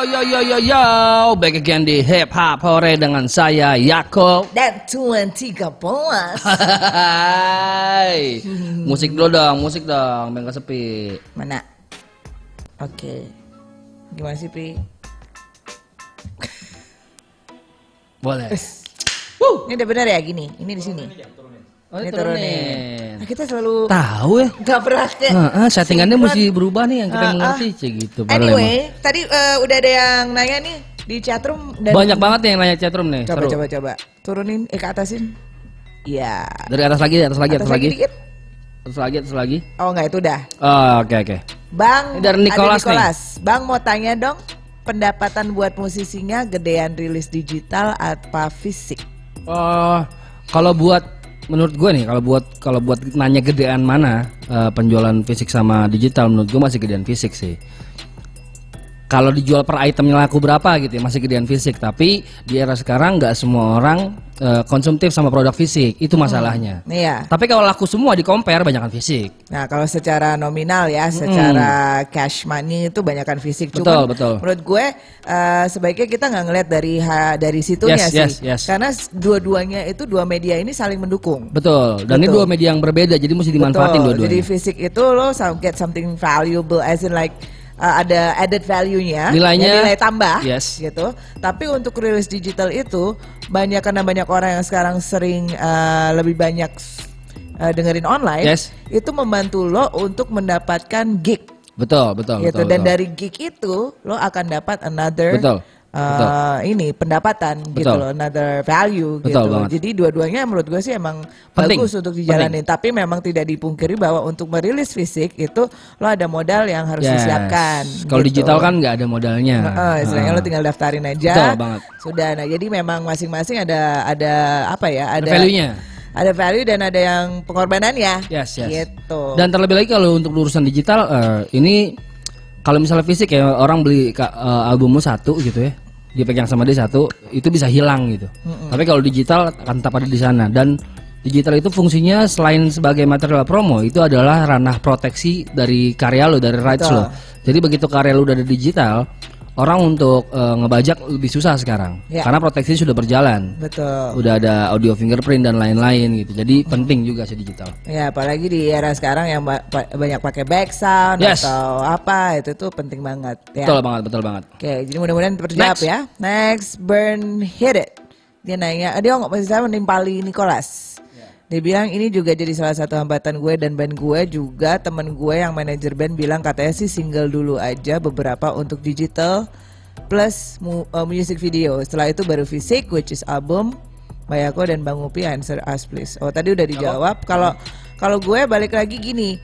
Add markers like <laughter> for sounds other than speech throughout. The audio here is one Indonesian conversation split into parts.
yo yo yo yo yo Back again di Hip Hop Hore dengan saya Yako Dan Tuan Tiga Boas. Hai Musik dulu dong, musik dong Biar sepi Mana? Oke. Gimana sih, Pi? Boleh Ini udah benar ya gini? Ini di sini. Oh, Ini turunin. Nah, kita selalu Tahu ya nggak pernah kayak Nah, settingannya sinkron. mesti berubah nih yang kita Ah, mengerti ah. Cik, gitu Anyway, tadi eh, udah ada yang nanya nih di chatroom dan Banyak banget nih yang nanya chatroom nih Coba seru. coba coba. Turunin eh ke atasin. Iya. Dari atas lagi, atas lagi, atas, Atas lagi dikit. Atas lagi, atas lagi Oh enggak itu udah. Oh, oke oke Bang, Ini dari Nicholas ada Nicholas. Bang mau tanya dong, pendapatan buat musisinya gedean rilis digital apa fisik? Oh, kalau buat menurut gue nih, kalau buat kalau buat nanya gedean mana eh, penjualan fisik sama digital, menurut gue masih gedean fisik sih. Kalau dijual per itemnya laku berapa gitu ya masih gedean fisik. Tapi di era sekarang nggak semua orang eh, konsumtif sama produk fisik, itu masalahnya. Iya. Tapi kalau laku semua di compare banyakan fisik. Nah kalau secara nominal ya, secara cash money itu banyakkan fisik. Betul, Cuman betul. menurut gue eh, sebaiknya kita nggak ngeliat dari ha- dari situnya Yes, sih, yes, yes. karena dua-duanya itu dua media ini saling mendukung. Betul. Dan ini Betul. dua media yang berbeda, jadi mesti dimanfaatin Betul. Jadi dua-duanya. fisik itu lo get something valuable as in like uh, ada added value-nya, Nilainya, ya, nilai tambah yes. gitu. Tapi untuk rilis digital itu banyak karena banyak orang yang sekarang sering uh, lebih banyak uh, dengerin online, Yes. itu membantu lo untuk mendapatkan gig Betul, betul, gitu. betul. Dan betul. dari gig itu lo akan dapat another Betul, uh, betul. ini pendapatan gitu Betul. loh, another value Betul gitu. banget. Jadi dua-duanya menurut gue sih emang Penting, bagus untuk dijalanin. Tapi memang tidak dipungkiri bahwa untuk merilis fisik itu lo ada modal yang harus Yes. disiapkan. Kalau gitu. digital kan nggak ada modalnya. Heeh, istilahnya Ah. lo tinggal daftarin aja. Betul banget. Sudah. Nah, jadi memang masing-masing ada ada apa ya? Ada Ada value-nya. Ada value dan ada yang pengorbanannya. Yes, yes. Gitu. Dan terlebih lagi kalau untuk urusan digital eh, ini kalau misalnya fisik ya orang beli eh, albummu satu gitu ya, dipegang sama dia satu, itu bisa hilang gitu. Tapi kalau digital akan tetap ada di sana dan digital itu fungsinya selain sebagai material promo itu adalah ranah proteksi dari karya lo dari rights Betul. lo. Jadi begitu karya lo udah ada digital, orang untuk eh, ngebajak lebih susah sekarang Ya. karena proteksi sudah berjalan. Betul. Udah ada audio fingerprint dan lain-lain gitu. Jadi penting juga sih digital. Ya apalagi di era sekarang yang ba- banyak pakai back sound Yes. atau apa itu tuh penting banget ya. Betul banget, betul banget. Oke, jadi mudah-mudahan terjawab Next. ya. Next, Burn Hit It. Dia nanya, dia nggak masih saya menimpali Nicholas. Dia bilang ini juga jadi salah satu hambatan gue dan band gue juga temen gue yang manajer band bilang katanya sih single dulu aja beberapa untuk digital plus mu- uh, music video. Setelah itu baru fisik which is album. Bayako dan Bang Upi answer us please. Oh tadi udah dijawab. Kalau kalau gue balik lagi gini,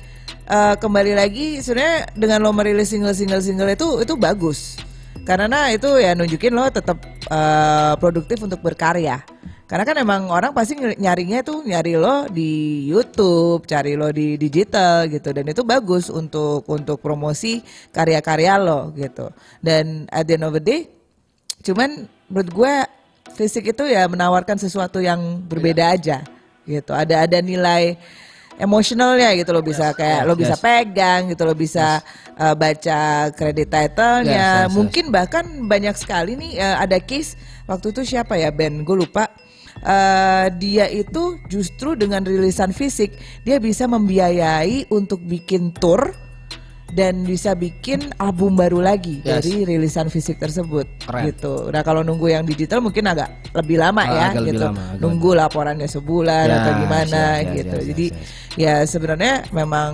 eh, kembali lagi sebenarnya dengan lo merilis single single single itu itu bagus karena itu ya nunjukin lo tetap eh, produktif untuk berkarya. Karena kan emang orang pasti ny- nyarinya tuh nyari lo di YouTube, cari lo di digital gitu. Dan itu bagus untuk untuk promosi karya-karya lo gitu. Dan at the end of the day cuman menurut gue fisik itu ya menawarkan sesuatu yang berbeda aja gitu. Ada ada nilai emosionalnya gitu lo bisa kayak lo yes, bisa yes. pegang gitu lo bisa uh, baca kredit titlenya. Yes, yes, yes. mungkin bahkan banyak sekali nih uh, ada case waktu itu siapa ya Ben? Gue lupa Uh, dia itu justru dengan rilisan fisik dia bisa membiayai untuk bikin tour dan bisa bikin album baru lagi Yes. dari rilisan fisik tersebut Keren. gitu. Nah kalau nunggu yang digital mungkin agak lebih lama Ah, ya agak lebih gitu. lama, agak nunggu laporannya sebulan Yes, atau gimana gitu. yes, yes, Jadi yes. ya sebenarnya memang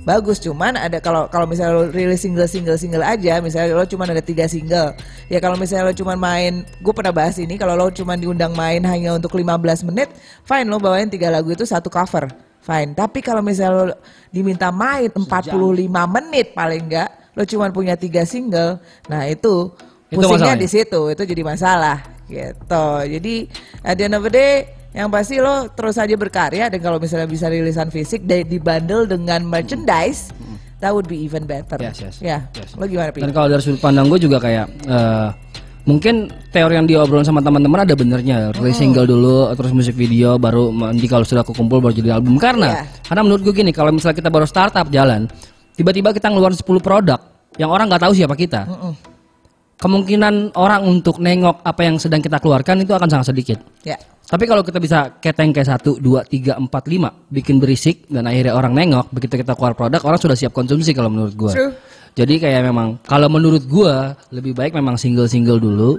bagus cuman ada kalau kalau misalnya lo rilis single single single aja misalnya lo cuma ada tiga single ya kalau misalnya lo cuma main gue pernah bahas ini kalau lo cuma diundang main hanya untuk 15 menit fine lo bawain tiga lagu itu satu cover fine. Tapi kalau misalnya lo diminta main 45 menit paling enggak lo cuma punya tiga single nah itu pusingnya di situ itu jadi masalah gitu. Jadi at the end of the day yang pasti lo terus aja berkarya dan kalau misalnya bisa rilisan fisik dan dibundle dengan merchandise that would be even better Yes, yes. ya Yes. lo gimana Pi? Dan kalau dari sudut pandang gue juga kayak eh, mungkin teori yang diobrolin sama teman-teman ada benernya. Rilis single dulu, terus musik video, baru nanti kalau sudah kekumpul baru jadi album. Karena, Iya. karena menurut gue gini, kalau misalnya kita baru startup jalan, tiba-tiba kita ngeluarin 10 produk yang orang nggak tahu siapa kita. Kemungkinan orang untuk nengok apa yang sedang kita keluarkan itu akan sangat sedikit. Ya. Tapi kalau kita bisa keteng kayak satu, dua, tiga, empat, lima, bikin berisik dan akhirnya orang nengok, begitu kita keluar produk orang sudah siap konsumsi kalau menurut gua. True. Jadi kayak memang kalau menurut gua lebih baik memang single-single dulu.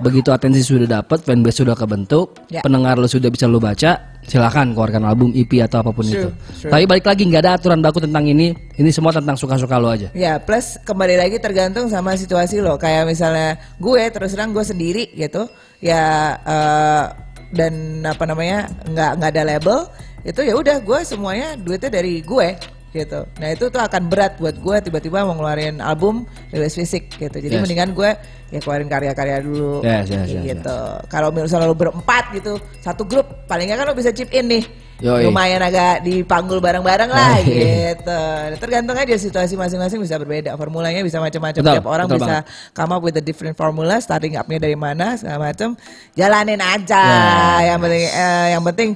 Begitu atensi sudah dapat, fanbase sudah kebentuk, Ya. pendengar lo sudah bisa lo baca, silakan keluarkan album EP atau apa pun True, itu. true. Tapi balik lagi nggak ada aturan baku tentang ini. Ini semua tentang suka-suka lo aja. Ya, plus kembali lagi tergantung sama situasi lo. Kayak misalnya gue terus terang gue sendiri gitu, ya eh, dan apa namanya nggak nggak ada label, itu ya udah gue semuanya duitnya dari gue gitu. Nah itu tuh akan berat buat gue tiba-tiba mau ngeluarin album rilis fisik gitu. Jadi Yes. mendingan gue ya keluarin karya-karya dulu Yes, yes, yes, gitu. Kalau misalnya lo berempat gitu, satu grup paling nggak kan lo bisa chip in nih. Yoi. Lumayan agak dipanggul bareng-bareng lah <laughs> gitu. Tergantung aja situasi masing-masing bisa berbeda. Formulanya bisa macam-macam. Tiap orang betul bisa come up with a different formula. Starting up-nya dari mana segala macam. Jalanin aja. Ya. Yang penting, eh, yang penting.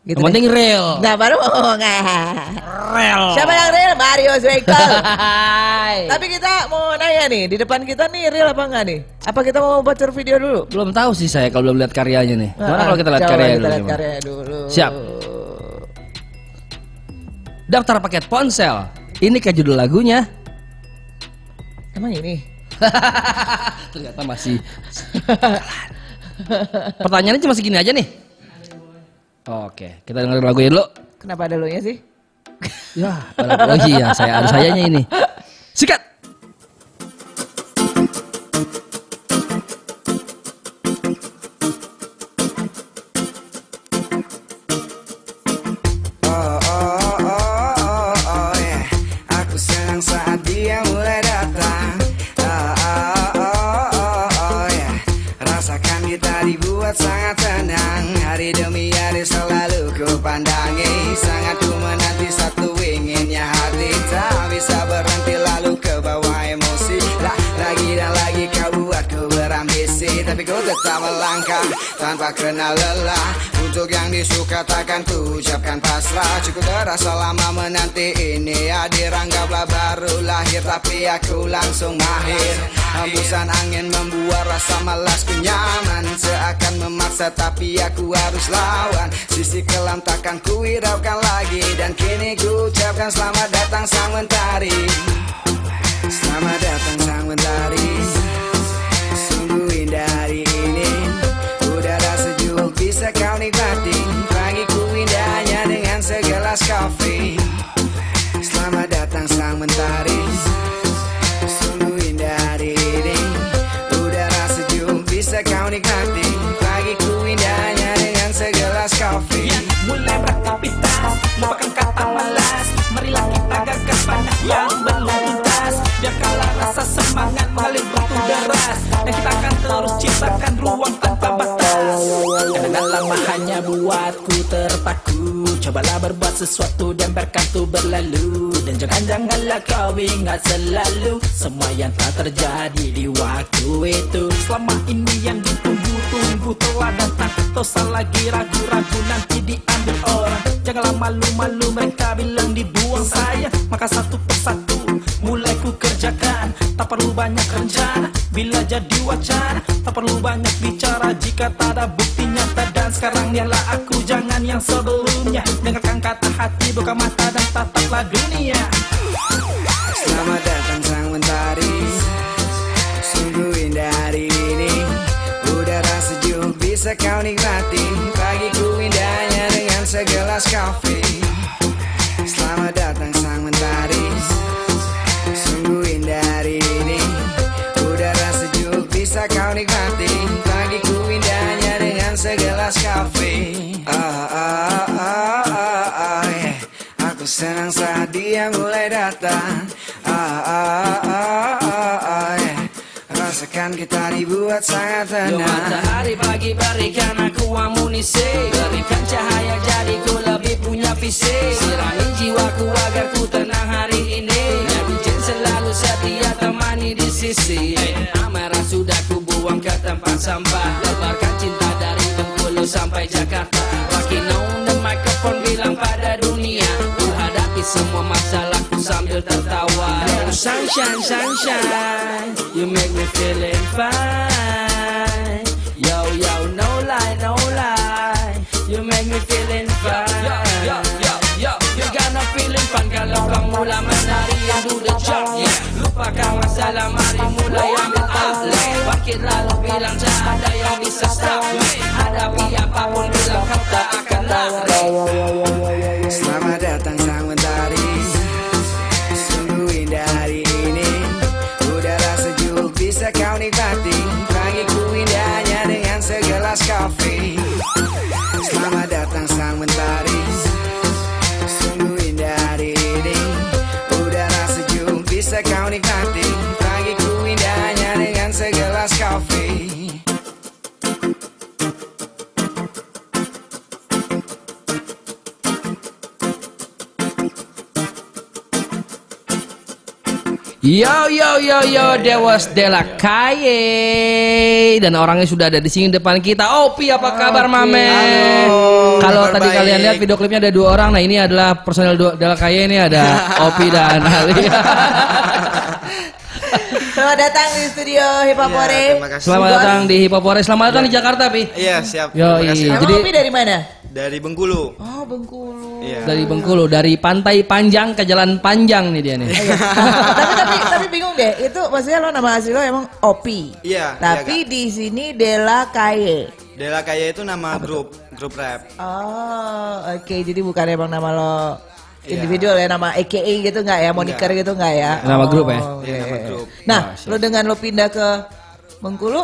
Gitu Yang penting real. Nah baru mau ngomong. Real. Siapa yang real? Mario Zwekel. Tapi kita mau nanya nih, di depan kita nih real apa enggak nih? Apa kita mau bocor video dulu? Belum tahu sih saya kalau belum lihat karyanya nih. Gimana Ah, kalau kita lihat karyanya kita dulu? lihat karyanya dulu. Siap. Daftar paket ponsel. Ini kayak judul lagunya. Emang ini? <laughs> Ternyata masih. Pertanyaannya cuma segini aja nih. Oke, kita dengerin lagunya dulu. Kenapa ada lo nya sih? Ya, oh iya, saya ada sayanya ini. <laughs> Sikat. Tapi ku tetap melangkah tanpa kenal lelah. Untuk yang disuka takkan ku ucapkan pasrah. Cukup terasa lama menanti ini hadir. Anggaplah baru lahir tapi aku langsung mahir. Hembusan angin membuat rasa malas. Ku nyaman Seakan memaksa tapi aku harus lawan. Sisi kelam takkan ku hiraukan lagi. Dan kini ku ucapkan selamat datang sang mentari. Selamat datang sang mentari Hari ini Udara sejuk bisa kau nikmati. Pagiku indahnya dengan segelas kopi. Selamat datang sang mentari. Sungguh indah hari ini Udara sejuk bisa kau nikmati. Pagiku indahnya dengan segelas kopi. Mulai beraktivitas Lupakan kata malas. Marilah kita gagas banyak yang belum tuntas Biar kalah rasa semangat bentuk deras Dan kita akan terus ciptakan ruang tanpa batas. Kenangan lama hanya buatku terpaku. Cobalah berbuat sesuatu dan biarkan tu berlalu. Dan jangan-janganlah kau ingat selalu Semua yang telah terjadi di waktu itu. Selama ini yang ditunggu-tunggu telah datang. Tak usah lagi ragu-ragu nanti diambil orang. Janganlah malu-malu mereka bilang dibuang saya. Maka satu persatu mulai ku kerjakan. Tak perlu banyak rencana Bila jadi wacana Tak perlu banyak bicara. Jika tak ada bukti nyata Dan sekarang dialah aku. Jangan yang sebelumnya Dengarkan kata hati Buka mata dan tataplah dunia. Selamat datang sang mentari. Sungguh indah hari ini. Udara sejuk bisa kau nikmati. Pagiku indahnya dengan segelas kopi dia mulai datang. Ah, ah, ah, ah, ah, yeah. Rasakan kita dibuat sangat Yo tenang matahari pagi berikan aku amunisi. Berikan cahaya jadi ku lebih punya visi. Siramin jiwaku agar ku tenang hari ini. Nabi selalu setia temani di sisi. Amarah sudah ku buang ke tempat sampah. Lebarkan cinta dari Bengkulu sampai Jakarta. Walking on the microphone bilang semua masalahku sambil tertawa sunshine, sunshine. You make me feeling fine. Yo, yo, no lie, no lie. You make me feeling fine. Yo, yo, yo, yo. You got no feeling fun kalau kamu lah menari and do the job. Yeah. Lupakan masalah, mari mulai ambil alih. Bangkit lalu bilang tak ada yang bisa stop me. Hadapi apa pun bilang kau tak akan lari. Selamat datang sejuk bisa Yo yo yo yo Dewas Dela Kaye dan orangnya sudah ada di sini depan kita. Opi apa kabar Mame? Halo, Kalau tadi baik. kalian lihat video klipnya ada dua orang. Nah ini adalah personel Dela Kaye ini ada <laughs> Opi dan Ali. <laughs> Selamat datang di studio Hip Hop Iya, Ore. terima kasih. Selamat datang di Hip Hop Forest. Selamat datang di Jakarta Pi. Iya siap Yo, Terima kasih. Emang Jadi- Opi dari mana? Dari Bengkulu Oh Bengkulu. Iya Dari Bengkulu, dari pantai panjang ke jalan panjang nih dia nih. <laughs> tapi tapi tapi bingung deh. Itu maksudnya lo nama asli lo emang Opi. Iya, Tapi iya, di sini Dela Kaye. Dela Kaya itu nama grup grup rap. Oh, oke. Jadi bukan emang nama lo Iya. individual ya, nama AKA gitu nggak ya, moniker gitu nggak ya? Nama grup ya? Oh, Iya, nama grup. Nah, lo dengan lo pindah ke Bengkulu,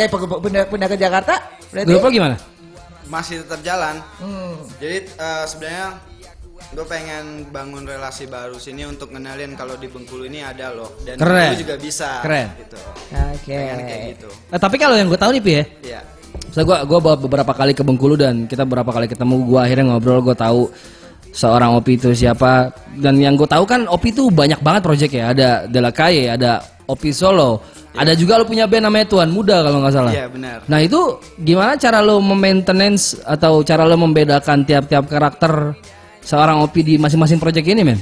eh pindah, pindah ke Jakarta, berarti? Grup lo gimana? Masih tetap jalan. Hmm. Jadi eh, sebenarnya gue pengen bangun relasi baru sini untuk ngenalin kalau di Bengkulu ini ada loh dan Keren. Bengkulu juga bisa. Keren. Gitu. Oke. Pengen kayak gitu. Eh, tapi kalau yang gue tahu nih Pi ya, Iya. Saya gua gua bawa beberapa kali ke Bengkulu dan kita beberapa kali ketemu gua akhirnya ngobrol gua tahu seorang Opi itu siapa dan yang gue tahu kan Opi itu banyak banget proyek ya ada Dela Kaye ada Opi Solo ada juga lo punya band namanya Tuan Muda kalau nggak salah Iya benar. nah itu gimana cara lo memaintenance atau cara lo membedakan tiap-tiap karakter seorang Opi di masing-masing proyek ini men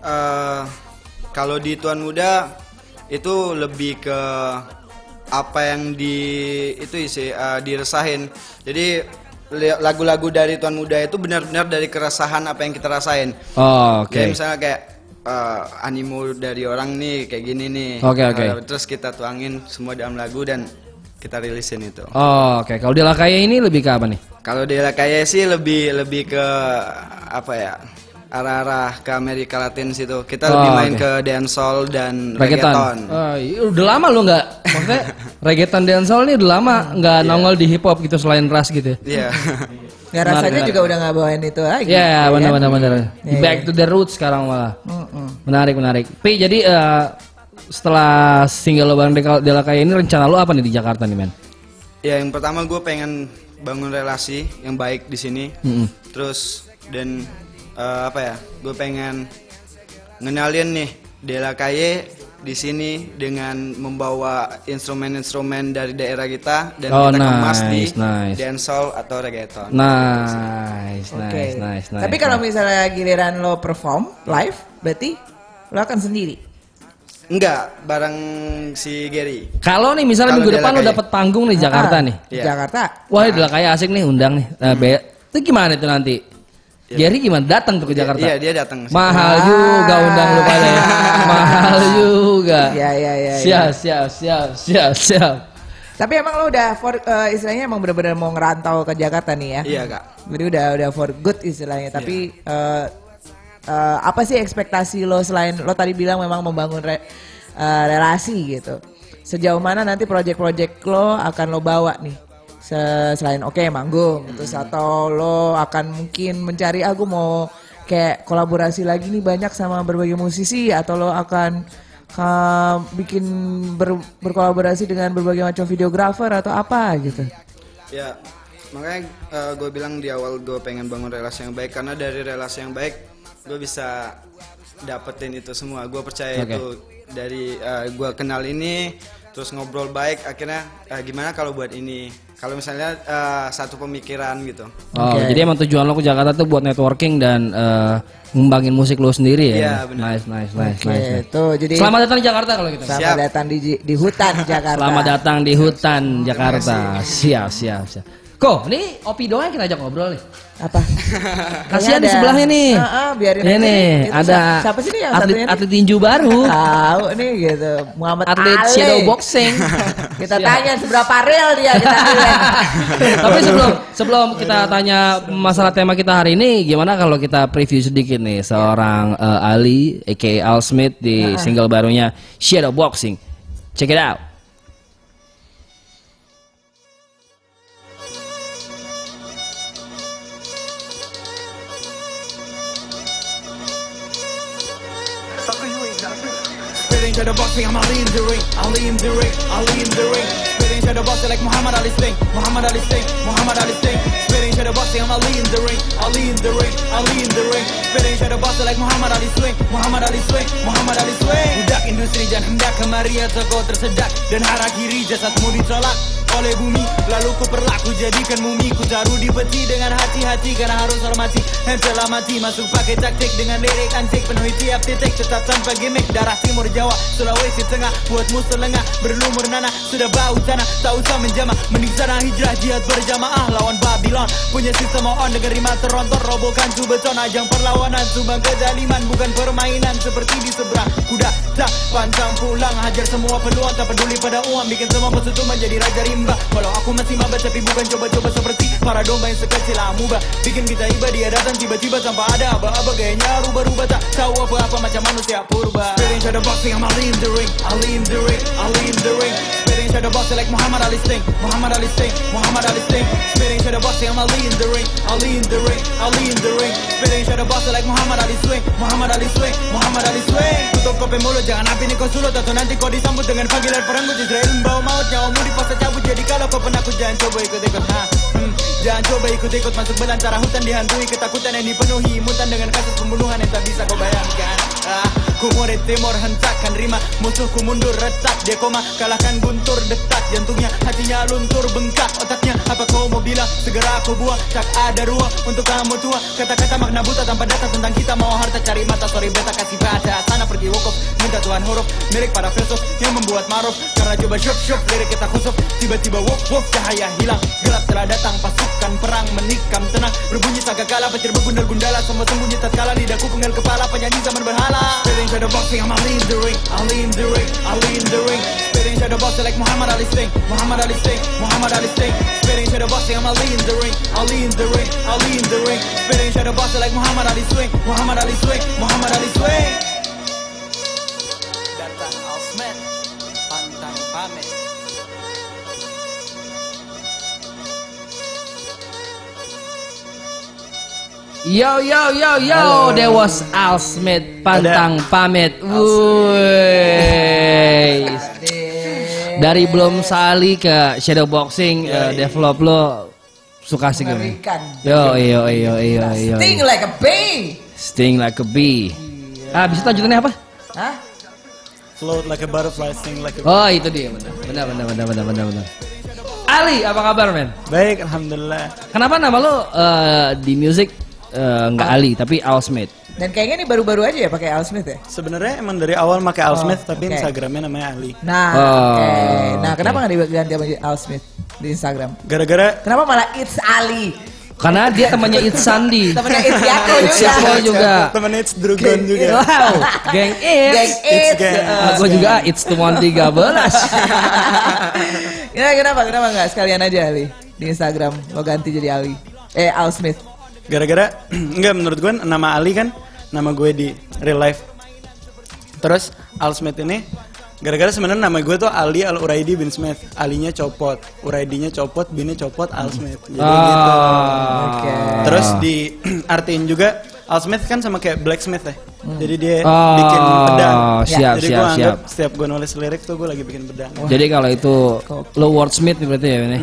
Eh, kalau di Tuan Muda itu lebih ke apa yang di itu sih eh, diresahin. Jadi lagu-lagu dari Tuan Muda itu benar-benar dari keresahan apa yang kita rasain. oh, oke Jadi misalnya kayak eh, animo dari orang nih kayak gini nih. Oke, oke. Eh, terus kita tuangin semua dalam lagu dan kita rilisin itu. oh, oke kalau Dela Kaye ini lebih ke apa nih Kalau Dela Kaya sih lebih lebih ke apa ya? Arah-arah ke Amerika Latin situ. Kita Oh, lebih main oke. ke dancehall dan reggaeton. reggaeton. Oh, iya, udah lama lo nggak maksudnya <laughs> reggaeton dancehall ini udah lama nggak nongol di hip hop gitu selain ras gitu. Iya. Nggak <laughs> rasanya juga udah nggak bawain itu lagi. Ya, benar benar benar. Iya, Back to the roots sekarang malah. Mm-mm. Menarik menarik. Pi jadi eh, setelah single lo bareng Dela- Dela Kaya ini rencana lo apa nih di Jakarta nih men? ya yang pertama gue pengen bangun relasi yang baik di sini. Mm-mm. Terus dan eh, apa ya? Gue pengen ngenalin nih Dela Kaye di sini dengan membawa instrumen-instrumen dari daerah kita dan Oh, kita kemas di nice, nice. dancehall atau reggaeton. Nice, Oke. nice, nice, nice. Tapi kalau misalnya giliran lo perform live, berarti lo akan sendiri. Enggak, bareng si Gary. kalau nih misalnya minggu depan lo dapet panggung di Jakarta Ah, nih. Iya. Jakarta. Wah, Dela Kaya asik nih undang nih. Nah, be- itu gimana itu nanti? Gary gimana? Datang tuh ke Jakarta? Iya, dia datang. Mahal juga undang lu pada <laughs> ya. Mahal juga. Iya, iya, iya, Siap, siap, siap, siap, siap. Tapi emang lo udah for, eh, istilahnya emang bener-bener mau ngerantau ke Jakarta nih ya? Iya, Kak. Jadi udah udah for good istilahnya. Tapi eh, eh, apa sih ekspektasi lo selain lo tadi bilang memang membangun re- eh, relasi gitu. Sejauh mana nanti project-project lo akan lo bawa nih? Se- selain oke manggung, terus atau lo akan mungkin mencari aku mau kayak kolaborasi lagi nih banyak sama berbagai musisi atau lo akan eh, bikin ber- berkolaborasi dengan berbagai macam videografer atau apa gitu. Ya, makanya gue bilang di awal gue pengen bangun relasi yang baik karena dari relasi yang baik gue bisa dapetin itu semua. Gue percaya Oke. itu dari gue kenal ini terus ngobrol baik akhirnya eh, gimana kalau buat ini kalau misalnya eh, satu pemikiran gitu Oh, Oke. jadi emang tujuan lo ke Jakarta tuh buat networking dan eh, ngembangin musik lo sendiri ya. Iya, benar. nice, nice, nice, Oke, nice, nice. tuh jadi Selamat datang di Jakarta kalau gitu. selamat Siap. datang di di hutan Jakarta. Selamat datang di hutan Jakarta. Siap, siap, siap. Kok, ini Opi doang yang kita ajak ngobrol nih. Apa? <laughs> Kasihan di sebelahnya nih. Ah, ah, biarin Ini nih. Itu ada siapa- siapa sih nih yang atlet, satunya atlet tinju baru. <laughs> Tahu nih gitu. Muhammad Atlet Ali. shadow boxing. <laughs> Kita tanya seberapa real dia kita. Tapi sebelum sebelum kita tanya masalah tema kita hari ini, gimana kalau kita preview sedikit nih seorang eh, Ali, aka Al Smith di single barunya Shadow Boxing. Check it out. The boxing, I'm Ali in the ring, Ali in the ring, Ali in the ring. Spitting the boxing like Muhammad Ali Muhammad Ali Muhammad Ali. Spitting the boxing, I'm Ali in the ring, Ali in the ring, Ali in the ring. Spitting the boxing like Muhammad Ali Muhammad Ali Muhammad Ali. Budak industri jangan hendak atau kau tersedak dan hara kiri jasadmu ditolak oleh bumi. Lalu ku perlaku jadikan mumi. Ku taruh di peti dengan hati-hati Karena harus hormati yang telah mati Masuk pakai taktik dengan lirik antik. Penuhi tiap titik tetap tanpa gimmick. Darah timur Jawa, Sulawesi Tengah. Buatmu selengah, berlumur nanah Sudah bau tanah, tak usah menjamah. Mending sana hijrah jihad berjamaah. Lawan Babylon. Punya sistem on dengan rima terontor Robohkan tu beton Ajang perlawanan. Sumbang kezaliman Bukan permainan. Seperti di seberang Kuda tak pantang pulang. Hajar semua peluang Tak peduli pada uang. Bikin semua musuh tu menjadi raja rimba Walau aku masih maba Tapi bukan coba-coba seperti Para domba yang sekecil amuba Bikin kita iba Dia datang tiba-tiba Tanpa ada aba-aba Gayanya rubah-rubah Tak tahu apa-apa Macam manusia purba. To the boxing I'm Ali in the ring Ali in the ring Ali in the ring Spitting to the like Muhammad Ali Sting Muhammad Ali Sting Muhammad Ali Sting Spitting to the boxing I'm Ali in the ring. Ali in the ring Ali in the ring. Spitting to the boxing like Muhammad Ali swing Muhammad Ali swing Muhammad Ali swing Tutup kopi mulut Jangan api nih kau sulut Atau nanti kau disambut Dengan panggilan peranggut Israel bawa maut Nyawamu dipaksa cabut Jadi kalau kau penakut Jangan coba ikut-ikut ha? Jangan coba ikut-ikut Masuk belantara. Hutan Dihantui. Ketakutan yang dipenuhi. Mutan dengan kasus pembunuhan Yang tak bisa kau bayangkan. Ah. Kumur timur hentakan rima. Musuhku mundur retak Dia koma. Kalahkan guntur detak. Jantungnya hatinya luntur bengkak. Otaknya apa kau mau bilang? Segera aku buang. Tak ada ruang untuk kamu tua. Kata-kata makna buta tanpa data Tentang kita. Mau harta cari mata. Sorry beta kasih baca. Sana pergi wokok Minta Tuhan huruf. Milik para filsuf Yang membuat maruf Karena coba syup syup Lirik kita khusuf Tiba-tiba wuf wuf Cahaya hilang. Gelap telah datang Pasukan perang menikam tenang. Berbunyi saga kala Petir begundal gundala. Semua sembunyi tatkala Lidahku penggal kepala. Penyanyi zaman berhala. Spitting shadow boxing I'm Ali in the ring Ali in the ring Ali in the ring. Spitting shadow boxing like Muhammad Ali Sting Muhammad Ali Sting Muhammad Ali Sting Spitting shadow boxing I'm Ali in the ring Ali in the ring Ali in the ring. Spitting shadow boxing like Muhammad Ali swing Muhammad Ali swing Muhammad Ali swing Yo yo yo yo, that was Al Smith pantang pamit. Wuih. Dari belum sali ke shadow boxing eh, develop lo suka sih gue. Yo yo yo yo yo. Sting like a bee. Sting like a bee. Ah, bisa lanjutannya apa? Hah? Float like a butterfly, sting like a Oh, itu dia benar. Benar benar benar benar benar benar. Ali, apa kabar, men? Baik, alhamdulillah. Kenapa nama lo eh, di music eh, nggak Ali tapi Al Smith? Dan kayaknya ini baru-baru aja ya pakai Al Smith ya. Sebenarnya emang dari awal pakai Al Oh, Smith, tapi oke. Instagramnya namanya Ali. Nah, Oh, oke. Nah, oke. kenapa nggak diganti sama Al Smith di Instagram? Gara-gara Kenapa malah It's Ali? Karena dia temannya It's Sandi. <laughs> Temennya It's Yako It's juga. Yako juga. temennya It's Drugon juga. Wow, geng It's. Gang It's It's. gang. Ah, gue juga It's temuan 13 <laughs> Kenapa, kenapa, kenapa nggak sekalian aja Ali di Instagram lo ganti jadi Ali? Eh, Al Smith. Gara-gara <clears throat> enggak menurut gue nama Ali kan nama gue di real life. Terus Al Smith ini gara-gara sebenarnya nama gue tuh Ali Al Uraidi bin Smith. Alinya copot, Uraidinya copot, binnya copot, Al Smith. Jadi gitu. Ah. Oke. Terus diartiin <clears throat> juga Al Smith kan sama kayak blacksmith ya. Jadi dia Oh, bikin pedang. siap, Jadi siap, gue anggap siap. setiap gue nulis lirik tuh gue lagi bikin pedang. Jadi kalau itu lo wordsmith berarti ya ini.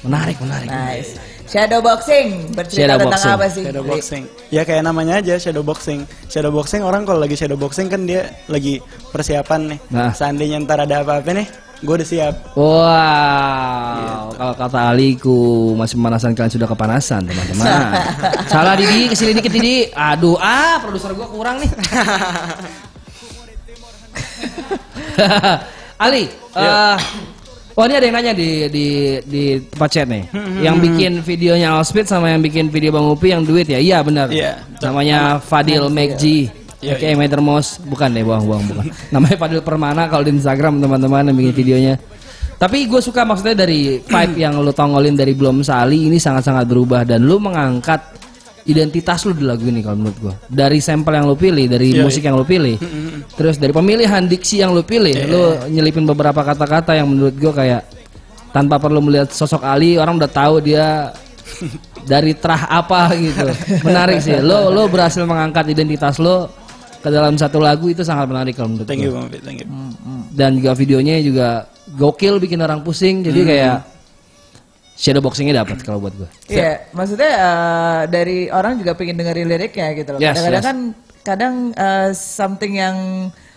Menarik, menarik. Nice. Shadow boxing bercerita Shadow tentang boxing. apa sih? Shadow boxing. Ya kayak namanya aja shadow boxing. Shadow boxing orang kalau lagi shadow boxing kan dia lagi persiapan nih. Nah. Seandainya ntar ada apa-apa nih, gue udah siap. Wow, kalau kata Aliku masih pemanasan kalian sudah kepanasan teman-teman. <laughs> Salah Didi, ke sini dikit Didi. Aduh, ah produser gua kurang nih. <laughs> <laughs> Ali, eh, oh ini ada yang nanya di di di tempat chat nih. yang bikin videonya Allspeed sama yang bikin video Bang Upi yang duit ya? Iya benar. Iya. Namanya Fadil McG. Iya, Oke, Metermos bukan deh, bohong-bohong bukan. <laughs> Namanya Fadil Permana kalau di Instagram teman-teman yang bikin videonya. Tapi gue suka maksudnya dari vibe yang lu tongolin dari belum Sali ini sangat-sangat berubah dan lu mengangkat identitas lu di lagu ini kalau menurut gue. Dari sampel yang lu pilih, dari Iya, musik yang lu pilih, terus dari pemilihan diksi yang lu pilih, lu nyelipin beberapa kata-kata yang menurut gue kayak tanpa perlu melihat sosok Ali orang udah tahu dia <laughs> dari terah apa gitu. Menarik sih. Lo lo berhasil mengangkat identitas lo ke dalam satu lagu itu sangat menarik kalau menurut Thank you gue. Bang Fit, thank you. Dan juga videonya juga gokil bikin orang pusing. Jadi kayak shadow boxingnya dapat kalau buat gue. Iya, maksudnya eh, dari orang juga pengen dengerin liriknya gitu loh. Yes, Kadang-kadang yes. kan kadang eh, something yang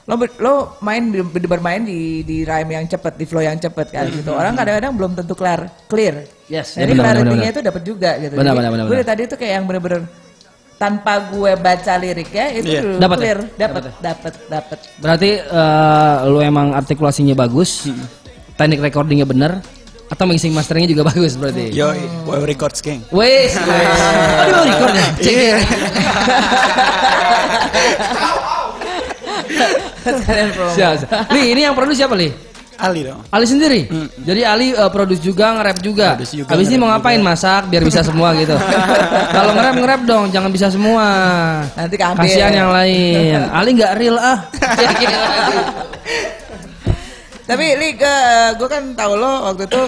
lo lo main di- bermain di di rhyme yang cepet, di flow yang cepet kan gitu. Orang kadang-kadang belum tentu clear, clear. Yes, ya Jadi benar, clarity-nya itu dapat juga gitu. Benar, Jadi benar, benar, gue benar. dari tadi tuh kayak yang bener-bener tanpa gue baca liriknya itu Iya. dulu Dapat ya? clear, dapat, dapat, dapat. Berarti eh, lo emang artikulasinya bagus, teknik recordingnya bener, atau mixing masteringnya juga <laughs> bagus berarti. Yo, wow records king. Wes, oh di bawah record ya? Cek. Siap, siap. Li, ini yang produce siapa Li? Ali dong. Ali sendiri. Jadi Ali uh, produce juga, nge-rap juga. Juga, Habis ini mau ngapain? Masak biar bisa semua gitu. <laughs> Kalau nge-rap nge-rap dong, jangan bisa semua. Nanti keambil. Kasihan yang lain. Ali nggak real ah. <laughs> Tapi li ke gue kan tahu lo waktu itu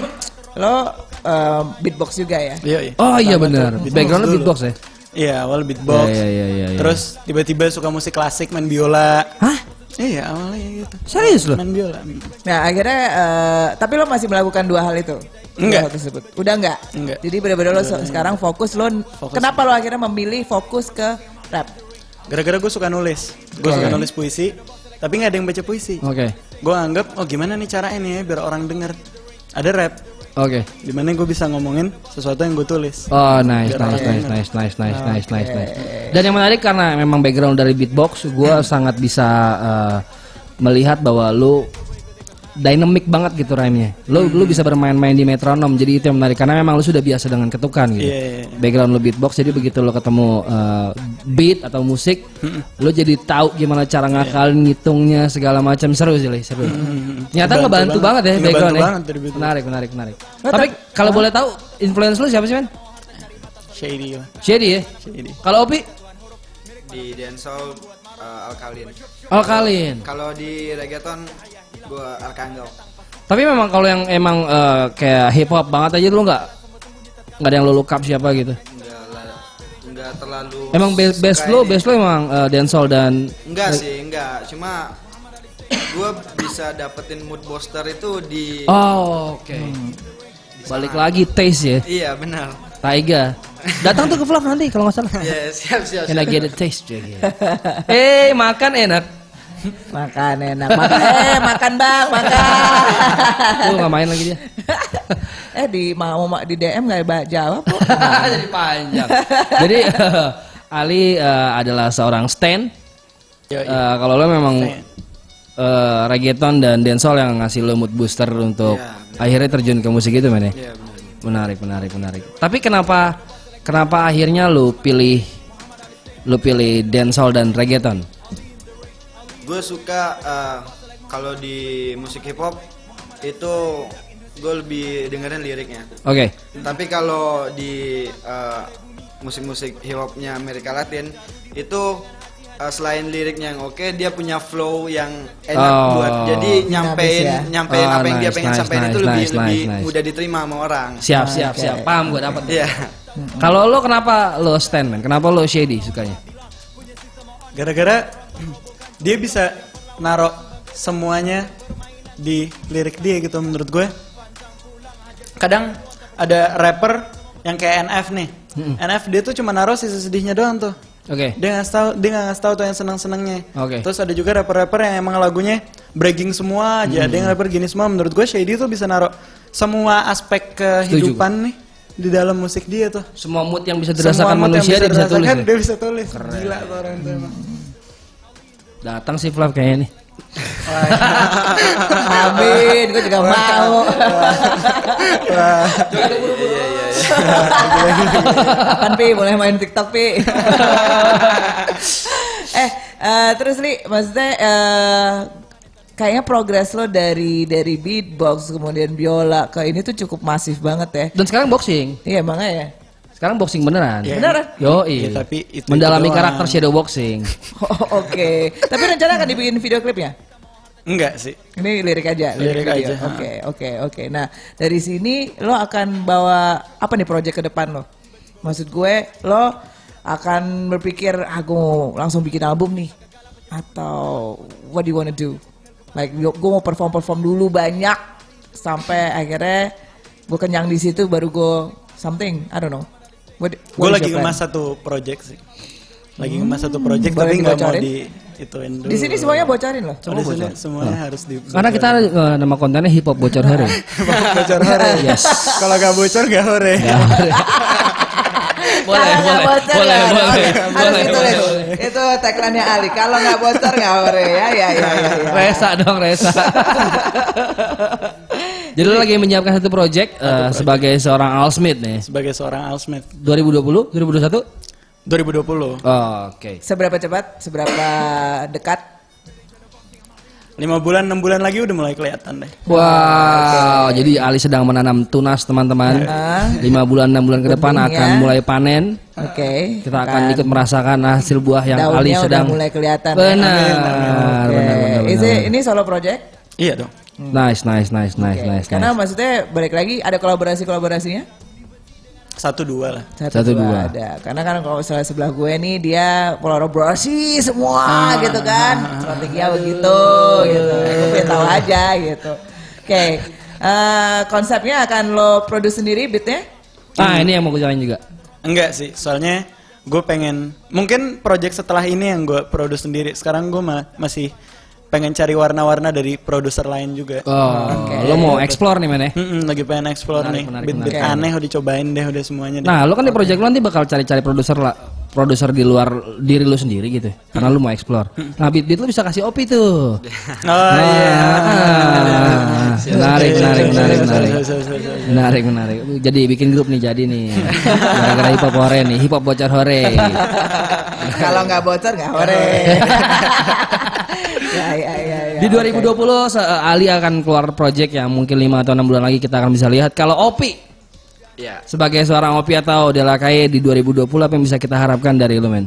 lo eh, beatbox juga ya. Iya, iya. oh iya Pertama benar. Backgroundnya dulu. beatbox ya. Iya, awal beatbox. Iya, iya, iya, iya, iya. Terus tiba-tiba suka musik klasik, main biola. Hah? Iya, awalnya gitu. Serius lo? Main biola. Nah akhirnya, eh, tapi lo masih melakukan dua hal itu? Enggak. hal tersebut. Udah enggak? Enggak. Jadi benar-benar lo se- sekarang fokus lo, Fokus. kenapa lo akhirnya memilih fokus ke rap? Gara-gara gue suka nulis. Gue suka nulis puisi, tapi nggak ada yang baca puisi. Oke. Gue anggap, oh gimana nih caranya nih ya biar orang denger. Ada rap, Oke. di mana gue bisa ngomongin sesuatu yang gue tulis. Oh nice, nice, nice, denger. nice, nice, nice, nice, nice, nice. Dan yang menarik karena memang background dari beatbox, gue sangat bisa uh, melihat bahwa lu dynamic banget gitu rhyme-nya. Lu lu bisa bermain-main di metronom, jadi itu yang menarik karena memang lu sudah biasa dengan ketukan gitu. Iya, iya, iya. Background lu beatbox, jadi begitu lu ketemu uh, beat atau musik, lu jadi tahu gimana cara ngakalin, ngitungnya segala macam seru sih, seru. Ternyata Ngebantu ngebantu banget, banget. ya Ngebantu background ya. banget. Menarik, menarik, menarik. Tapi tapi- kalau boleh tahu influence lu siapa sih, men? Shady lah. Shady ya? Shady. Kalau Opi? di dancehall uh, alkalin Alkalin. kalau di reggaeton gua arkanggel Tapi memang kalau yang emang eh, kayak hip hop banget aja lu nggak nggak ada yang lu look up siapa gitu. enggak terlalu Emang base base ini. base lu emang eh, dancehall dan enggak sih enggak cuma gua bisa dapetin mood booster itu di Oh, oke. Balik lagi taste ya. iya benar Taiga. Datang tuh ke vlog nanti kalau nggak salah. <laughs> ya siap siap, Can I siap. get a taste ya? gitu. <laughs> Eh, makan enak. Makan enak, makan, eh makan bang, makan. Lu nggak main lagi dia. <laughs> eh di mau ma- di DM nggak ba- jawab kok. Jadi panjang. Jadi <laughs> Ali eh, adalah seorang stand. Eh, kalau lo memang Stand. eh, reggaeton dan dancehall yang ngasih lo mood booster untuk Iya, akhirnya terjun ke musik itu mana? Iya, benar. Menarik, menarik, menarik. Tapi kenapa kenapa akhirnya lo pilih lo pilih dancehall dan reggaeton? Gue suka uh, kalau di musik hip hop itu gue lebih dengerin liriknya Oke. Tapi kalau di uh, musik-musik hip hopnya Amerika Latin itu uh, selain liriknya yang oke, dia punya flow yang enak Oh. buat jadi nyampein ya. nyampein Oh, apa yang dia nice, pengen nice, sampaikan nice, itu lebih nice, lebih nice, nice. mudah diterima sama orang. Siap, siap, siap. Paham gue dapat. Iya. Kalau lo kenapa lo stand man? Kenapa lo shady sukanya? Gara-gara dia bisa narok semuanya di lirik dia gitu menurut gue. Kadang ada rapper yang kayak NF nih. NF dia tuh cuma naruh sisi sedihnya doang tuh. Oke. Dia nggak tahu, dia nggak ngasih tahu tuh yang senang senangnya. Oke. Terus ada juga rapper-rapper yang emang lagunya bragging semua aja. Dia rapper gini semua. Menurut gue Shady tuh bisa naruh semua aspek kehidupan nih di dalam musik dia tuh. Semua mood yang bisa Semua dirasakan yang manusia dia bisa tulis. dirasakan, ya? Dia bisa tulis. Gila tuh orang tuh emang. Datang sih Flav kayaknya nih. <laughs> Amin, gue juga mau. Kapan Pi mulai main TikTok Pi? <laughs> eh, eh, terus Li, maksudnya eh, kayaknya progres lo dari dari beatbox kemudian biola ke ini tuh cukup masif banget ya. Dan sekarang boxing. Iya makanya ya. Sekarang boxing beneran. Iya. Beneran? Yo, Iya, tapi itu- mendalami itu karakter shadow boxing. <laughs> Oh, Oke, tapi rencana akan dibikin video klipnya? Enggak sih. Ini lirik aja, Lirik video. aja. Oke, oke, oke. Nah, dari sini lo akan bawa apa nih project ke depan lo? Maksud gue, lo akan berpikir, ah gue mau langsung bikin album nih, atau what do you wanna do? Like, gue mau perform perform dulu banyak sampai akhirnya gue kenyang di situ, baru gue something, I don't know. Gue lagi ngemas satu project sih. Lagi ngemas satu project Boleh tapi nggak mau di ituin dulu. Di sini semuanya bocorin loh. Oh, di sini semuanya harus di. Karena kita eh, nama kontennya hip hop bocor hari. bocor hore. <laughs> <laughs> Yes. Kalau nggak bocor nggak hore. boleh, Kalau nggak <laughs> boleh, bocor boleh, nggak boleh, hore. boleh, Harus boleh, Lin. boleh. Itu tagline-nya Ali. Kalau nggak bocor nggak hore ya, ya, ya, ya. ya. Resa dong, Resa. Jadi lo lagi menyiapkan satu project eh, sebagai seorang Al Smith nih. Sebagai seorang Al Smith 2020, 2021? 2020. Oh, Oke. Seberapa cepat? Seberapa dekat? 5 bulan 6 bulan lagi udah mulai kelihatan deh. Wow, jadi Ali sedang menanam tunas teman-teman. Ah. Lima bulan enam bulan ke depan akan ya. mulai panen. Oke. Kita akan ikut merasakan hasil buah yang Daunnya Ali udah sedang. mulai kelihatan. ya. Benar, Oke. benar, benar, Is benar. it- ini solo project? Iya dong. Nice, nice, nice, nice, Oke. nice, Karena nice. maksudnya balik lagi ada kolaborasi kolaborasinya? Satu dua lah. Satu, dua. ada. Karena kan kalau misalnya sebelah gue nih dia kolaborasi semua Ah, gitu kan. Strateginya begitu gitu. Gue pengen tahu aja gitu. Oke. Eh, konsepnya akan lo produce sendiri beatnya? Ah, ini yang mau gue jalanin juga. Enggak sih, soalnya gue pengen mungkin project setelah ini yang gue produce sendiri. Sekarang gue ma- masih pengen cari warna-warna dari produser lain juga. Oh, lo mau explore nih men ya? Mm-mm, lagi pengen explore Menarik, nih, menarik, beat-beat menarik. aneh udah dicobain deh, udah semuanya deh. Nah, lo kan di project lo nanti bakal cari-cari produser lah, produser di luar diri lo sendiri gitu, karena lo mau explore. Nah, beat beat lo bisa kasih opi tuh. <laughs> oh iya. Ah, menarik, menarik, menarik, menarik. Menarik, menarik. Jadi bikin grup nih jadi nih. Gara-gara hip hop hore nih, hip hop bocor hore. <laughs> Kalau nggak bocor nggak hore. <laughs> ya, ya, ya, ya. Di 2020 se- Ali akan keluar project yang mungkin 5 atau 6 bulan lagi kita akan bisa lihat. Kalau Opi Ya. sebagai seorang Opi atau Dela Kaye di 2020 apa yang bisa kita harapkan dari lo men?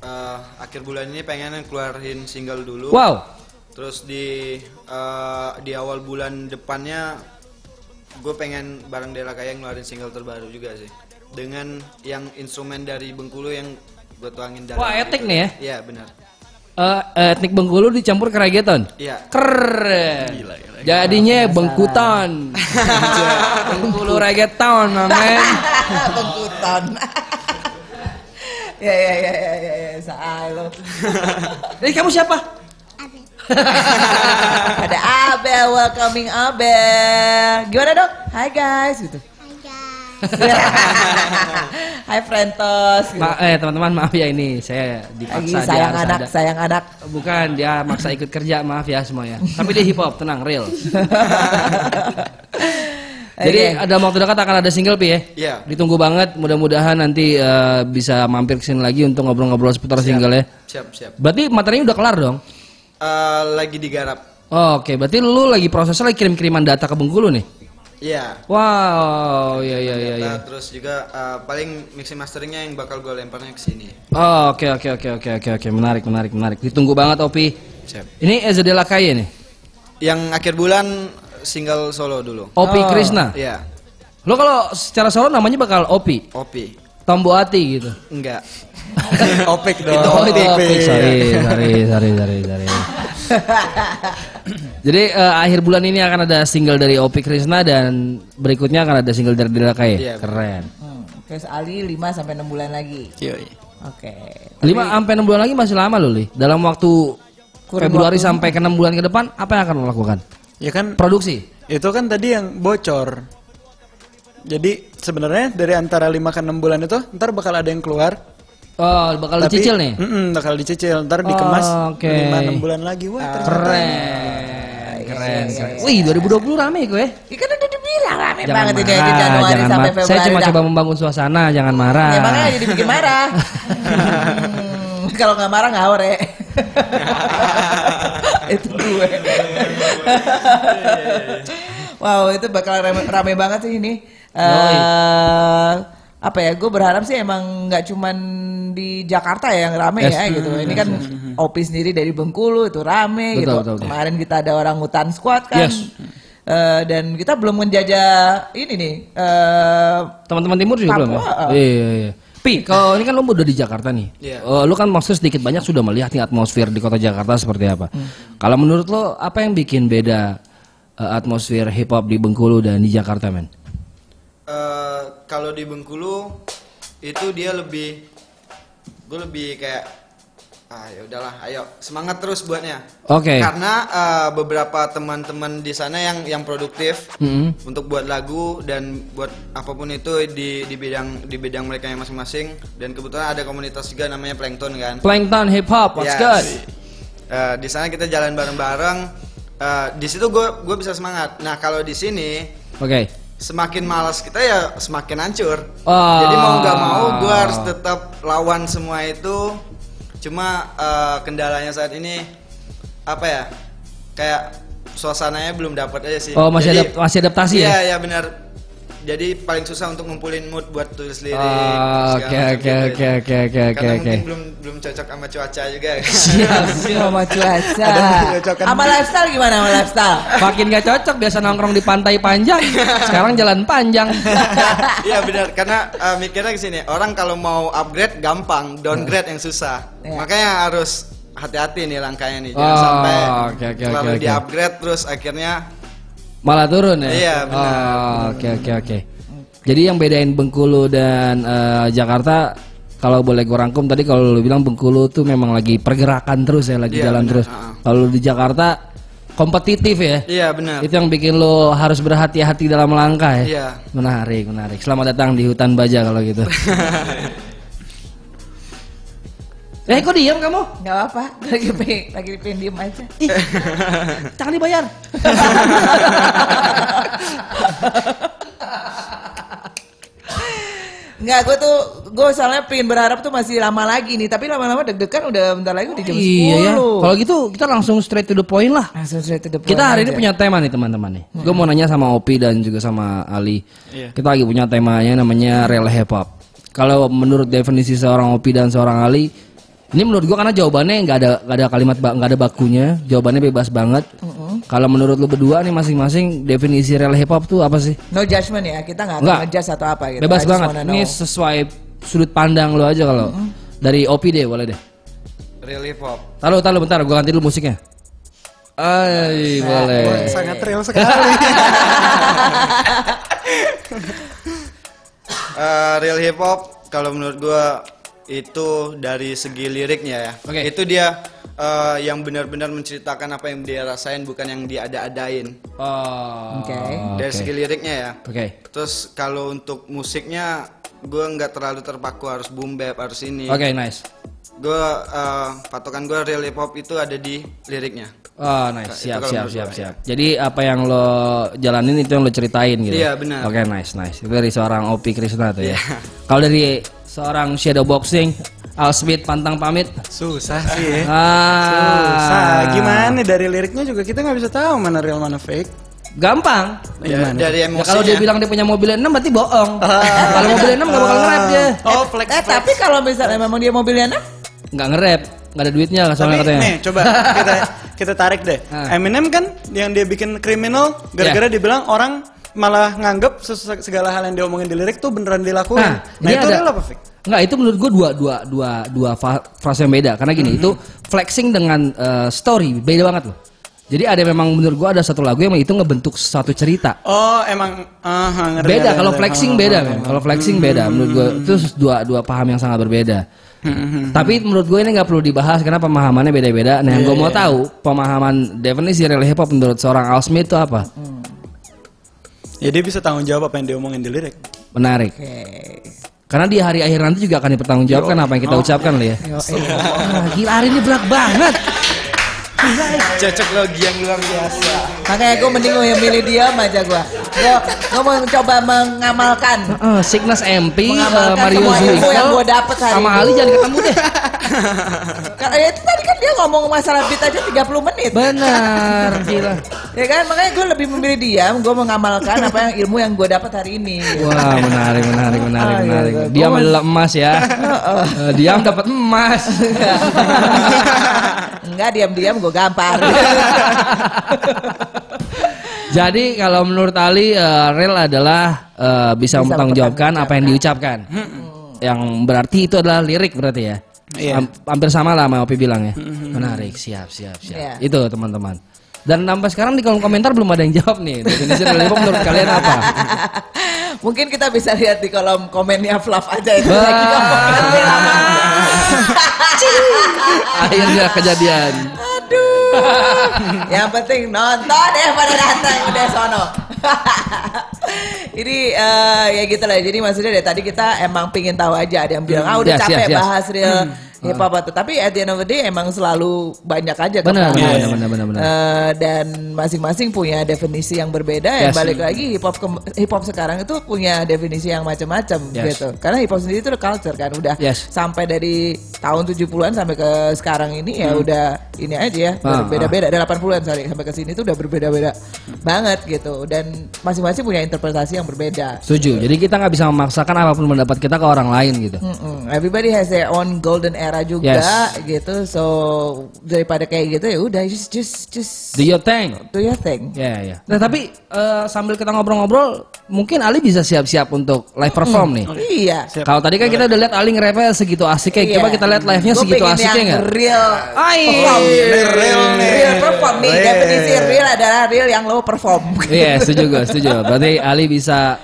eh, akhir bulan ini pengen keluarin single dulu. Wow. Terus di eh, di awal bulan depannya gue pengen bareng Dela kayak ngeluarin single terbaru juga sih. Dengan yang instrumen dari Bengkulu yang gue tuangin dalam. Wah, etik nih ya. Iya benar. Eh, etnik Bengkulu dicampur ke reggaeton. Iya. Keren. Jadinya Bengkuton. Bengkulu reggaeton, men. <laughs> Bengkutan. ya, ya, ya, ya, ya, ya. Salah. Jadi kamu siapa? Ada Abel, welcoming Abel. Gimana dok? Hai guys, gitu. <laughs> Hai Frentos. Gitu. Ma eh teman-teman maaf ya ini saya dipaksa dia sayang harus anak, ada. sayang anak. Bukan dia maksa ikut kerja maaf ya semuanya. Tapi dia hip hop tenang real. <laughs> Jadi Oke. dalam waktu dekat akan ada single pi ya. Iya. Ditunggu banget. Mudah-mudahan nanti eh, bisa mampir ke sini lagi untuk ngobrol-ngobrol seputar single ya. Siap siap. Berarti materinya udah kelar dong. Eh, lagi digarap. Oh, Oke, berarti lu lagi prosesnya lagi kirim-kiriman data ke Bengkulu nih. Iya. Wow, iya iya iya. Nah, terus juga eh, paling mixing masteringnya yang bakal gue lemparnya ke sini. Oh, Oke oke oke oke oke oke menarik menarik menarik. Ditunggu banget Opi. Siap. Ini Ezadela Kaye nih. Yang akhir bulan single solo dulu. Opi Oh. Krishna. Iya. Lo kalau secara solo namanya bakal Opi, Opi. Tombo Ati gitu. Enggak. <laughs> Opik dong. Oh, itu Opik. Sorry, sorry, sorry, sorry, sorry. <laughs> Jadi eh, akhir bulan ini akan ada single dari Opi Krishna dan berikutnya akan ada single dari Dela Kaye. Iya, benar. Keren. Hmm, Terus Ali 5 sampai 6 bulan lagi. Oke. 5 sampai 6 bulan lagi masih lama loh, Li. Dalam waktu Kurun Februari waktu. sampai ke 6 bulan ke depan apa yang akan lo lakukan? Ya kan Produksi. itu kan tadi yang bocor. Jadi sebenarnya dari antara 5 ke 6 bulan itu ntar bakal ada yang keluar. Oh, bakal Tapi- dicicil nih. Mm-mm, bakal dicicil. Ntar dikemas Oh, oke. 5 6 bulan lagi. Wah, ternyata. Keren. Keren, keren. Wih, 2020 rame gue. Ya kan udah dibilang rame Jangan banget ini aja marah, Januari jangan sampai marah. Februari. Saya cuma dah. coba membangun suasana, jangan marah. Ya makanya jadi bikin marah. Hmm, <laughs> Kalau nggak marah nggak <laughs> ore. itu gue. wow itu bakal rame, rame banget sih ini. Eh, apa ya? Gue berharap sih emang nggak cuman di Jakarta ya yang rame Yes. ya gitu. Ini kan Opi sendiri dari Bengkulu itu rame Betul, gitu. betul, betul. Kemarin kita ada orang hutan squad kan. Yes. Eh, dan kita belum menjajah ini nih. eh, Teman-teman timur juga belum ya? Papua. Iya, iya, iya. Pi, kalau ini kan lu udah di Jakarta nih. Iya. Eh, lu kan maksudnya sedikit banyak sudah melihat nih atmosfer di kota Jakarta seperti apa. Hmm. Kalau menurut lo apa yang bikin beda eh, atmosfer hip hop di Bengkulu dan di Jakarta, men? Eh, kalau di Bengkulu itu dia lebih gue lebih kayak ah ya udahlah ayo semangat terus buatnya Oke. karena eh, beberapa teman-teman di sana yang yang produktif Mm-mm. untuk buat lagu dan buat apa pun itu di di bidang di bidang mereka yang masing-masing dan kebetulan ada komunitas juga namanya Plankton kan Plankton hip hop, what's Yes. good? Eh, di sana kita jalan bareng-bareng Eh, di situ gue gue bisa semangat nah kalau di sini Oke. Semakin malas kita ya semakin hancur. Ah. Jadi mau nggak mau gue harus tetap lawan semua itu. Cuma eh, kendalanya saat ini apa ya? Kayak suasananya belum dapat aja sih. Oh, masih Jadi- adap- masih adaptasi ya? Iya, ya benar. Jadi paling susah untuk ngumpulin mood buat tulis lirik. Segala Oke, macam oke, gitu. oke, oke, oke, oke, Karena oke. mungkin belum belum cocok sama cuaca juga. <laughs> <laughs> sama cuaca. Sama lifestyle gimana sama lifestyle? Makin gak cocok biasa nongkrong di pantai panjang, <laughs> sekarang jalan panjang. Iya benar karena eh, mikirnya ke sini orang kalau mau upgrade gampang, downgrade yang susah. Iya. Makanya harus hati-hati nih langkahnya nih jangan Oh, sampai oke, oke, terlalu oke, oke. di upgrade terus akhirnya Malah turun ya? Iya, benar. Oh, Oke oke oke. Jadi yang bedain Bengkulu dan eh, Jakarta kalau boleh gue rangkum tadi kalau lu bilang Bengkulu tuh memang lagi pergerakan terus ya, lagi Iya, jalan benar. terus. Ah. Kalau di Jakarta kompetitif ya. iya benar. Itu yang bikin lo harus berhati-hati dalam langkah ya. Iya. Menarik, menarik. Selamat datang di hutan baja kalau gitu. <laughs> eh, kok diam kamu? Gak apa, <laughs> lagi pengen, lagi pengen diem aja. Ih, jangan dibayar. Enggak, gue tuh, gue soalnya pengen berharap tuh masih lama lagi nih. Tapi lama-lama deg-degan udah bentar lagi udah jam 10. iya ya. Kalau gitu kita langsung straight to the point lah. Langsung straight to the point Kita hari ini aja. punya tema nih teman-teman nih. Gue mau nanya sama Opi dan juga sama Ali. Iya. Kita lagi punya temanya namanya real hip hop. Kalau menurut definisi seorang Opi dan seorang Ali, ini menurut gue karena jawabannya nggak ada nggak ada kalimat nggak ada bakunya, jawabannya bebas banget. Kalau menurut lu berdua nih masing-masing definisi real hip hop tuh apa sih? No judgment ya, kita nggak Nggak. akan ngejudge atau apa gitu. Bebas banget. Ini sesuai sudut pandang lu aja kalau dari Opi deh boleh deh. Real hip hop. Taruh, taruh bentar, gue ganti dulu musiknya. Ay, boleh. Wah, sangat real sekali. <laughs> Eh, real hip hop kalau menurut gua itu dari segi liriknya ya. Oke. Itu dia eh, yang benar-benar menceritakan apa yang dia rasain bukan yang dia ada-adain. Oh, Oke. Dari segi liriknya ya. Oke. Terus kalau untuk musiknya gue nggak terlalu terpaku harus boom bap harus ini. Oke, nice. Gue eh, patokan gue real hip hop itu ada di liriknya. Oh, nice. Siap, siap, siap, gua, siap. Jadi apa yang lo jalanin itu yang lo ceritain gitu. Iya, benar. Oke, nice, nice. Itu dari seorang Opi Krishna tuh ya. Kalau dari seorang shadow boxing, Al Smith pantang pamit. Susah sih ya. Ah. Susah. Gimana dari liriknya juga kita nggak bisa tahu mana real mana fake. Gampang. Ya, dari Ya, emosinya. kalau dia bilang dia punya mobil 6 berarti bohong. kalau mobil 6 gak bakal nge-rap dia. Oh, flex. Eh tapi kalau misalnya memang dia mobilnya enak, Nggak nge-rap, nggak ada duitnya Tapi soalnya katanya. nih coba kita kita tarik deh. Ah. Eminem kan yang dia bikin kriminal gara-gara Ya. dibilang orang malah nganggep segala hal yang diomongin di lirik tuh beneran dilakuin. Nah, ini itu ada- real apa fake? Enggak, itu menurut gue dua dua dua dua frase yang beda. Karena gini, itu flexing dengan eh, story beda banget loh. Jadi ada memang menurut gua ada satu lagu yang itu ngebentuk suatu cerita. Oh, emang ah, ngerti, Beda kalau flexing Oh, beda, oh, oh. Kalau flexing beda menurut gua itu dua dua paham yang sangat berbeda. Tapi menurut gue ini nggak perlu dibahas karena pemahamannya beda-beda. Nah, yang gue mau tahu pemahaman definisi real hip hop menurut seorang Al Smith itu apa? Ya dia bisa tanggung jawab apa yang dia omongin di lirik. Menarik. Karena di hari akhir nanti juga akan dipertanggungjawabkan apa yang kita ucapkan loh ya. Wah, gila hari ini berat banget. Cocok logi yang luar biasa. Makanya gue mending yang milih diam aja gue. Gue gue mau mencoba mengamalkan. Eh, Signas MP, eh, Mengamalkan Mario semua ilmu Zuikel, yang gua dapet hari sama ini. Ali jangan ketemu deh. <laughs> Karena ya itu tadi kan dia ngomong masalah beat aja 30 menit. Benar, <laughs> gila. Ya kan makanya gue lebih memilih diam. Gue mengamalkan apa yang ilmu yang gue dapat hari ini. Wah, menarik, menarik, menarik, Ah, iya, menarik. iya. Diam adalah emas ya. Eh, Diam dapat emas. <laughs> Enggak diam-diam gue gampar. Jadi kalau menurut Ali eh, real adalah eh, bisa, Bisa mempertanggungjawabkan apa yang diucapkan. Yang berarti itu adalah lirik berarti ya. Iya. Ham- hampir sama lah sama Opi bilang ya. Menarik, siap, siap, siap. Iya. Itu teman-teman. Dan sampai sekarang di kolom komentar belum ada yang jawab nih. Definisi real hip hop menurut kalian apa? <laughs> Mungkin kita bisa lihat di kolom komennya Fluff aja itu. Bah. lagi. <laughs> Akhirnya kejadian. Yang penting nonton deh pada datang udah sono. <laughs> Ini eh, ya gitu lah. Jadi maksudnya dari tadi kita emang pingin tahu aja. Ada yang bilang ah udah Yes, capek yes, yes. bahas real hip hop atau tapi at the end of the day emang selalu banyak aja Benar, kekurangan. benar, benar, benar, benar. Eh, dan masing-masing punya definisi yang berbeda. Ya Yes. balik lagi hip hop hip hop sekarang itu punya definisi yang macam-macam Yes. gitu. Karena hip hop sendiri itu udah culture kan udah Yes. sampai dari tahun 70-an sampai ke sekarang ini ya udah ini aja ya Ah, berbeda-beda dari 80-an sorry sampai ke sini tuh udah berbeda-beda banget gitu dan masing-masing punya interpretasi yang berbeda. Setuju. Jadi kita nggak bisa memaksakan apa pun pendapat kita ke orang lain gitu. Mm-mm. Everybody has their own golden era juga Yes. gitu. So daripada kayak gitu ya udah just just just Do your thing. do your thing. Ya ya. Nah tapi eh, sambil kita ngobrol-ngobrol, mungkin Ali bisa siap-siap untuk live perform nih. Iya. Kalau tadi kan kita udah lihat Ali nge-rapnya segitu asiknya, Iya. coba kita lihat live-nya Gua segitu asiknya yang nggak? Real. Ai. perform. real nih. Real perform nih. Real. Definisi real adalah real yang lo perform. Iya, setuju gue, setuju. Berarti Ali bisa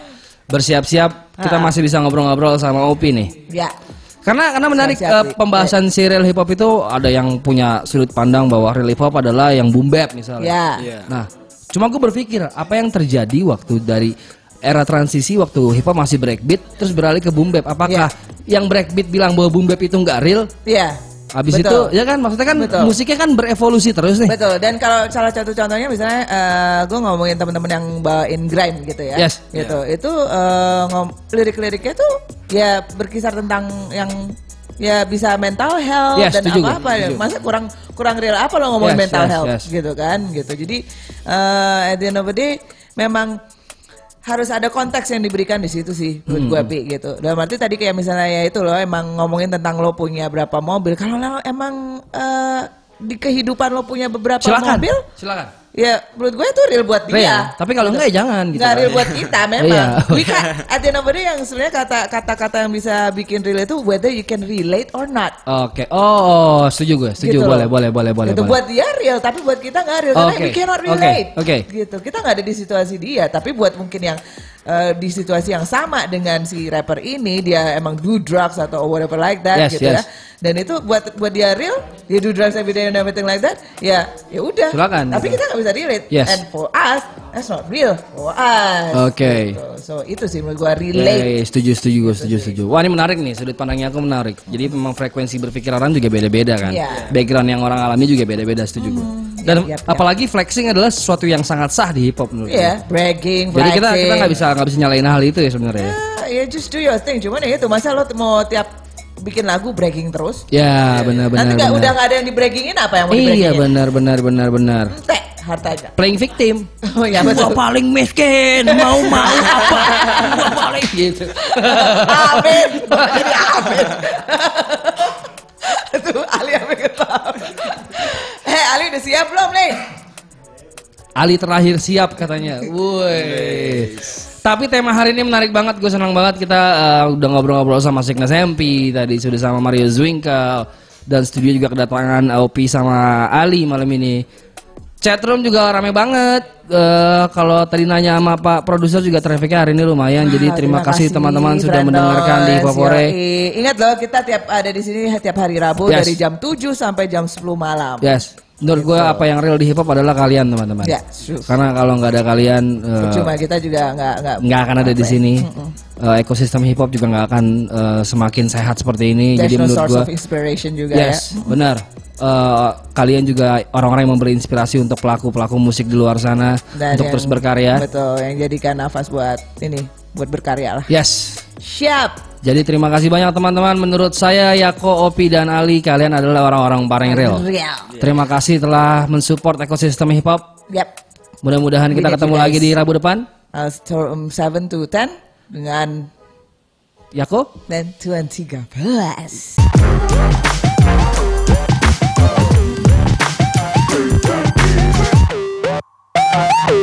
bersiap-siap. Kita masih bisa ngobrol-ngobrol sama Opi nih. ya. Karena karena menarik Siap-siap, eh, Li. pembahasan serial hip hop itu ada yang punya sudut pandang bahwa real hip hop adalah yang boom bap misalnya. Ya. Iya. Nah, cuma gue berpikir apa yang terjadi waktu dari era transisi waktu hip hop masih breakbeat terus beralih ke boom bap. Apakah yang breakbeat bilang bahwa boom bap itu nggak real? Iya. Habis itu ya kan maksudnya kan Betul. musiknya kan berevolusi terus nih. Betul. Dan kalau salah satu contohnya misalnya gue ngomongin teman-teman yang bawain grime gitu ya. Yes. Gitu. Itu eh, ngom- lirik-liriknya tuh ya berkisar tentang yang ya bisa mental health Yes, dan setuju apa-apa ya. Masa kurang kurang real apa lo ngomongin Yes, mental yes, health yes. gitu kan gitu. Jadi eh, at the end of the day memang harus ada konteks yang diberikan di situ sih buat Hmm. gua pi gitu. Dalam arti tadi kayak misalnya ya itu loh emang ngomongin tentang lo punya berapa mobil. Kalau lo emang eh, di kehidupan lo punya beberapa Silakan. mobil, Silakan. Ya menurut gue itu real buat dia. Real. Tapi kalau enggak ya jangan gitu. Nggak real buat kita <laughs> memang. Iya. <laughs> We can, at the end of the day yang sebenarnya kata kata-kata yang bisa bikin real itu whether you can relate or not. Oke. Oh, setuju gue. Setuju. Gitu boleh, boleh, boleh, boleh. Itu boleh. buat dia real, tapi buat kita nggak real karena Oke. we cannot Oke. relate. Oke. Gitu. Kita nggak ada di situasi dia, tapi buat mungkin yang eh, di situasi yang sama dengan si rapper ini, dia emang do drugs atau whatever like that Yes, gitu ya. Dan itu buat buat dia real, dia do drugs every day and everything like that. Ya, ya udah. Silakan. Tapi kita nggak bisa relate. Yes. And for us, that's not real. For us. Oke. Gitu. So itu sih menurut gua relate. Eh, setuju, setuju, gue setuju, setuju. Wah ini menarik nih, sudut pandangnya aku menarik. Jadi memang frekuensi berpikir orang juga beda-beda kan. Iya. Background yang orang alami juga beda-beda, setuju gue. Dan yap, yap. apalagi flexing adalah sesuatu yang sangat sah di hip hop menurut gue. bragging, Jadi kita kita flexing. nggak bisa nggak bisa nyalain hal itu ya sebenarnya. ya. Ya, ya just do your thing. Cuman ya itu masa lo mau tiap bikin lagu bragging terus? Ya benar-benar. Nanti nggak udah nggak ada yang di braggingin apa yang mau di Iya braggingin? benar benar benar benar. Teh hartanya. Playing victim. Oh ya Gua betul. paling miskin, mau mau apa? Gua paling gitu. amin. Jadi amin. Tuh Ali amin ketawa. Eh Ali udah siap belum nih? Ali terakhir siap katanya. <laughs> Woi. Tapi tema hari ini menarik banget, gue senang banget kita uh, udah ngobrol-ngobrol sama Signas MP, tadi sudah sama Mario Zwinkel dan studio juga kedatangan Opi sama Ali malam ini. Chatroom juga rame banget. Eh, kalau tadi nanya sama Pak produser juga trafficnya hari ini lumayan. Jadi Ah, terima, kasih teman-teman sudah mendengarkan di Popore. Ingat loh kita tiap ada di sini tiap hari Rabu Yes. dari jam 7 sampai jam 10 malam. Yes. Menurut gue apa yang real di hip hop adalah kalian teman-teman. Ya. Karena kalau nggak ada kalian Cuma kita juga nggak nggak nggak akan ada di ya, sini. Eh, ekosistem hip hop juga nggak akan eh, semakin sehat seperti ini. There's Jadi no menurut gue inspiration juga Yes, benar. Eh, kalian juga orang-orang yang memberi inspirasi untuk pelaku-pelaku musik di luar sana ya. Dan untuk terus berkarya. Betul, yang jadikan nafas buat ini, buat berkarya lah. Yes. Siap. Jadi terima kasih banyak teman-teman. Menurut saya Yako, Opi dan Ali kalian adalah orang-orang bareng real. Terima kasih telah mensupport ekosistem hip hop. Yep. Mudah-mudahan kita ketemu lagi di Rabu depan. Uh, from um, 7 to 10 dengan Yako dan Tuan Oh